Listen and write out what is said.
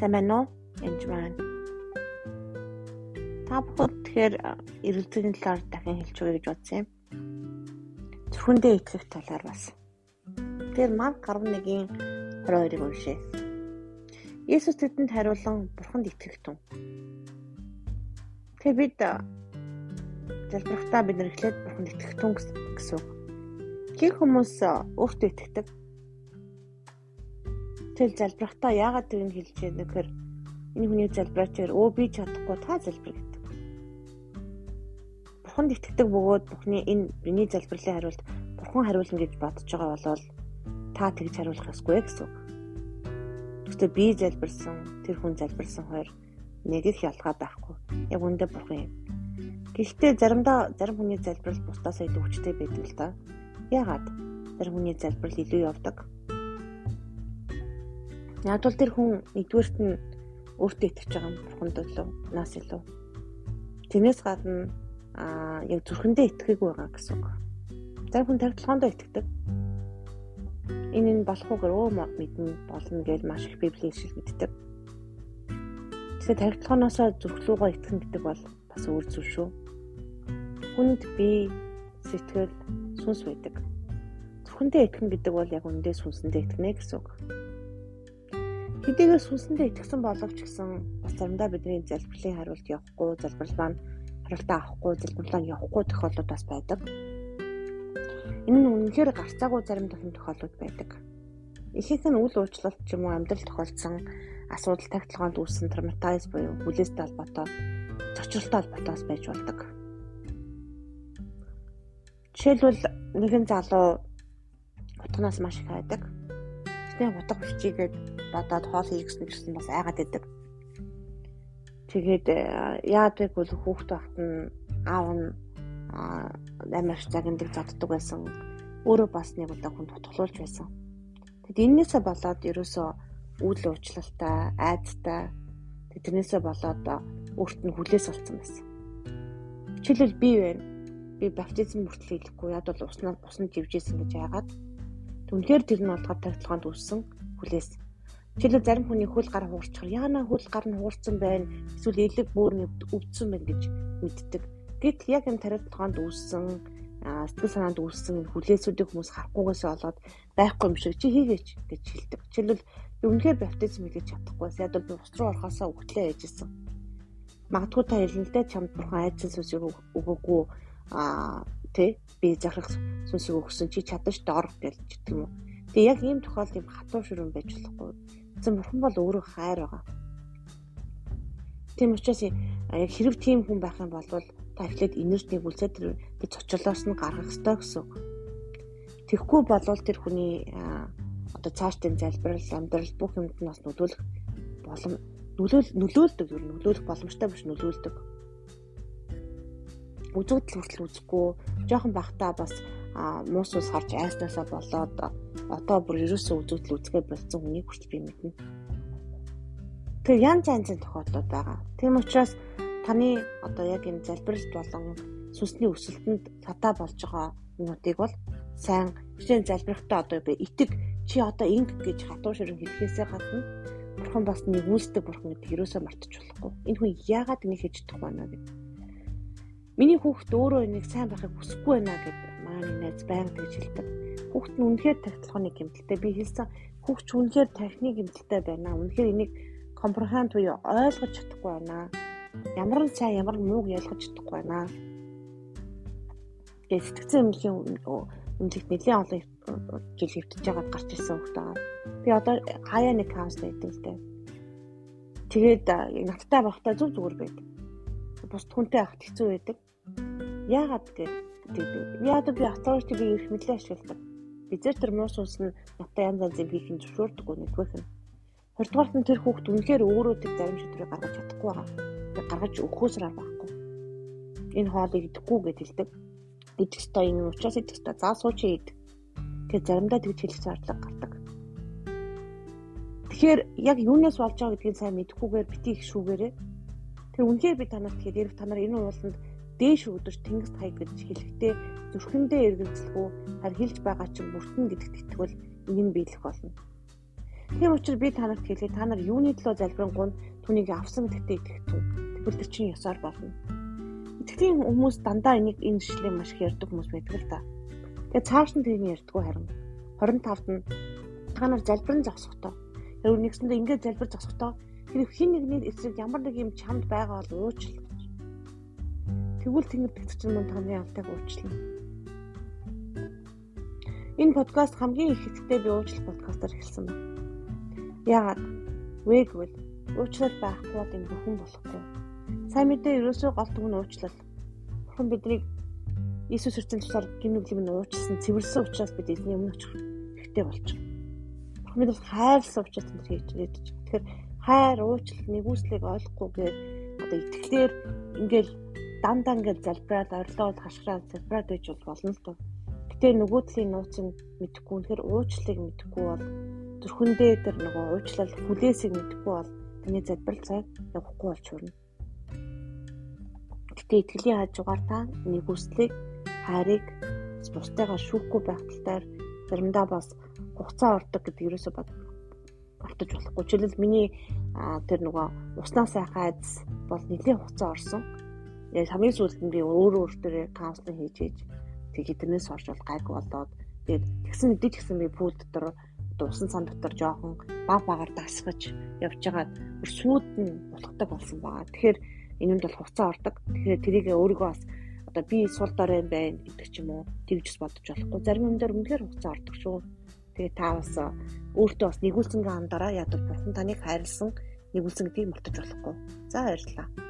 Сайн байна уу? Энд маань. Та бүхэн тэгэхээр эргэлзээний талаар дахин хэлж өгье гэж бодсон юм. Зөвхөндөө итгэх талаар бас. Тэр Марк 11-ийн 22-ыг уншъя. Есүс тэдэнд хариулан Бурханд итгэх тун. Тэгээ бид залбирахтаа бид нар эхлээд Бурханд итгэх тун гэсэн. Гэх хүмүүс өөртөө итгэдэг Тэгэл залбирахтаа яагаад тэрийг хэлж яана гэхээр энэ хүний залбираачээр өө би чадахгүй та залбир гэдэг. Бурханд итгэдэг бөгөөд Бурхны энэ миний залбирлын хариулт Бурхан хариулна гэж бодож байгаа болол та тэгж хариулах ёсгүй гэсэн үг. Гэхдээ би залбирсан, тэр хүн залбирсан хоёр нэг их ялгаа байхгүй. Яг үндэ Бурхан юм. Гэхдээ заримдаа зарим хүний залбирал бусдаас илүү хүчтэй байдаг л да. Яагаад? Зарим хүний залбирал илүү явдаг Бол тэр хүн нэгдүгээрт нь өөртөө итгэж байгаа юм бурханд төлөө нас илүү. Тэрнээс гадна аа яг зүрхэндээ итгэхийг байгаа гэсэн үг. Зарим хүн тавталгоондоо итгэдэг. Энэ нь болох уугаар өө мэднэ болно гэж маш их библийн ишлэл мэддэг. Тэгэхээр тавталгооноосоо зүрхлүүгөө итгэх гэдэг бол бас өөр зүйл шүү. Хүнд бие сэтгэл сүнс байдаг. Зүрхэндээ итгэх гэдэг бол яг үндэ сүнсэндээ итгэнэ гэсэн үг. Хэдийгээр сүнсэндээ итгэсэн боловч гэсэн бас заримдаа бидний залбирлын хариулт явахгүй, залбирал маань хариултаа авахгүй, залбирлаа явахгүй тохиолдол бас байдаг. Энэ нь үнэхээр гарцаагүй зарим тохиолдол байдаг. Ихэнх нь үл уучлалт ч юм уу амьдрал тохиолдсон асуудал тагтлаганд үүссэн травматайз буюу хүлээстэй холбоотой зочролтой холбоотойос байж болдог. Жишээлбэл нэгэн залуу утганаас маш их хайдаг Тэгтээ утга бичигээд бодоод хоол хийх гэсэн бас айгаад байдаг. Тэгээд э, яад вэ бол хүүхд багт нь аав нь амар загиндаг заддаг байсан. Өөрөө бас нэг удаа хүн тутгалуулж байсан. Тэгэд энээсээ болоод ерөөсөө үйл уучлалтай, айдтай тэрнээсээ болоод өөрт нь хүлээс олцсон байсан. Жишээлбэл би байна. Би баптизм хүртэл хийхгүй яд бол уснаа усанд живжсэн гэж яагаад Үнэхээр тэр нь болгоод тагтлаганд үүссэн хүлээс. Жишээлбэл зарим хүний хөл гар хуурчхаар яана хөл гар нь хуурсан байна эсвэл элэг бүр өвдсөн байна гэж мэддэг. Гэт яг энэ тариутлаганд үүссэн сэтгэл санаанд үүссэн хүлээсүүдийг хүмүүс харахгүйгээс болоод байхгүй юм шиг чи хийгээч гэж хэлдэг. Жишээлбэл үнэхээр баптизм хийж чадахгүй байсан. Яг бол ус руу орохосоо өгтлээ яжсэн. Магадгүй та хэлнэлтэй чамд бурхан айдсан сүс өгөөгүй аа тий би захирах сүнсийг өгсөн чи чадаж доор гэж гэдэг юм уу. Тэгээ яг ийм тохиолдолд юм хатуу ширүүн байж болохгүй. Эцэн бурхан бол өөрөө хайр байгаа. Тийм учраас яг хэрэг тийм хүн байх юм бол та эхлээд энерги нэгүүлсээр тэр цочлоос нь гаргах ёстой гэсэн. Тэгэхгүй болвол тэр хүний одоо цаашдын залбирал, амьдрал бүх юмд нь бас нөлөөлөх болом нөлөөл нөлөөлдөг юу нөлөөлөх боломжтой биш нөлөөлдөг үзэгдэл хүртэл үзэхгүй жоохон бахтаа бас муус ус харж айснасаа болоод одоо бүр ерөөсөө үзэгдэл үзгээ болсон хүнийг хүртэл би мэднэ. Тэр янз янзын тохиолдлууд байгаа. Тийм учраас таны одоо яг энэ залбиралт болон сүнсний өсөлтөнд сатаа болж байгаа юмнуудыг бол сайн хичээн залбирахтаа одоо би итэг чи одоо инг гэж хатуу ширэн хэлхээсээ гадна бурхан бас нэгүүлсдэг бурхан гэдэг ерөөсөө мартаж болохгүй. Энэ хүн яагаад энийг хийж чадах байна гэдэг Миний хүүхд өөрөө энийг сайн байхыг хүсэхгүй байна гэдэг маань найз байнга гэж хэлдэг. Хүүхд нь үнэхээр тагтлагын гэмтэлтэй. Би хэлсэн хүүхд ч үнэхээр тахны гэмтэлтэй байна. Үнэхээр энийг компрехенд буюу ойлгож чадахгүй байна. Ямар нь сайн, ямар мууг ялгаж чадахгүй байна. Тэгээд сэтгцэн эмнэлгийн эмнэлэгт нэлийн олон жил хэвтэж байгаад гарч ирсэн хүүхд байгаа. Би одоо хаяа нэг каунс байдаг л дээ. Тэгээд надтай байхдаа зүг зүгээр байдаг. Бус хүнтэй ахт хэцүү байдаг. Яагаад гэдэг. Яагаад би авторитиг би их мэдлээ ашигладаг. Bizээр тэр муу сүнс нь надад янз янзын хийх нь зөвшөөрдөггүй нэгдүгээрх нь. Хоёрдугаарт нь тэр хүүхд үнэхээр өөрөө тэр зарим шийдвэрийг гаргаж чадахгүй байгаа. Тэг гаргаж өгөхөөсраа байхгүй. Энэ хоолыг идэхгүй гэж хэлдэг. Идэх ёстой юм учраас идэх ёстой. За сууч ид. Тэгээ заримдаа тэгж хэлэх зарлага гардаг. Тэгэхээр яг юунаас болж байгаа гэдгийг сайн мэдэхгүйгээр бити их шүүгээрээ. Тэр үнэхээр би танарт тэгэхээр та нар энэ ууланд дээш өдөрч тэнгис хай гэж хэлэхдээ зүрхэндээ эргэлзэлгүй харь хэлж байгаа чинь бүртэн гэдэгт итгэвэл энэ нь биелэх болно. Тийм учраас би танарт хэлээ та нар юуны төлөө залбирanгүй түүнийг авсан гэдэгт итгэх түн. Тэгвэл тэр чинь ёсоор болно. Итгэлийн хүмүүс дандаа энийг энэ жишээ маш их ярьдаг хүмүүс байдаг л да. Тэгээ цааш нь тэрийг ярьдаггүй харин 25-нд нь та нар залбирэн зогсохдоо тэр нэгсэндээ ингээд залбир зогсохдоо тэр хин нэгний эсрэг ямар нэг юм чамд байгаа бол уучлал. Тэгвэл тэнгэр тэгтчин мөн таны явтайг уучлал. Энэ подкаст хамгийн их хэцтэй би уучлах подкастаар эхэлсэн байна. Яагаад? Вэ гэвэл уучлал байхгүй бол энэ бүхэн болохгүй. Сайн мэдээ ерөөсөө гол түг нь уучлал. Бурхан биднийг Иесус Христосийн тусаар гинүглийг нь уучлсан, цэвэрсэн учраас бид эзний өмнө очих хэрэгтэй болж байна. Бурхан бид хайрлсан учраас энэ хийж ирээд. Тэгэхээр хайр, уучлал, нэгүслийг ойлгохгүйгээр одоо итгэлээр ингээл дандаа ингээл залбираад орилоод хашгираад залбираад байж болно л доо. Гэтэ нөгөө талын нууцыг мэдэхгүй үнэхээр уучлалыг мэдэхгүй бол зүрхэндээ тэр нөгөө уучлал хүлээсийг мэдэхгүй бол таны залбирал цаг явахгүй болж хүрнэ. Гэтэ итгэлийн хажуугаар та нэгүслийг хайрыг бусдаагаа шүүхгүй байх талаар заримдаа бас хугацаа ордог гэдэг ерөөсөө бод автаж болохгүй. Жишээлбэл миний тэр нөгөө уснаас сайхан айдас бол нэлийн хугацаа орсон. Яг хамгийн сүүлд нь би өөр өөр төрөө каунслинг хийж хийж тэг хитнээс орж бол гайг болоод тэгээд тэгсэн мэдээж гэсэн би пул дотор усан сан дотор жоохон баг багаар дасгаж явж байгаа сүйд нь булхдаг болсон байгаа. Тэгэхээр энэнд бол хугацаа ордог. Тэгэхээр тэрийг өөрийгөө бас одоо би сул дорой юм байна гэдэг ч юм уу тэгж бодож болохгүй. Зарим юм дээр үнэхээр хугацаа ордог шүү. Тэгээ та бас өөртөө бас нэгүүлсэнгээ андаараа ядвал бурхан таныг хайрлсан нэгүүлсэн гэдгийг мартаж болохгүй. За баярлалаа.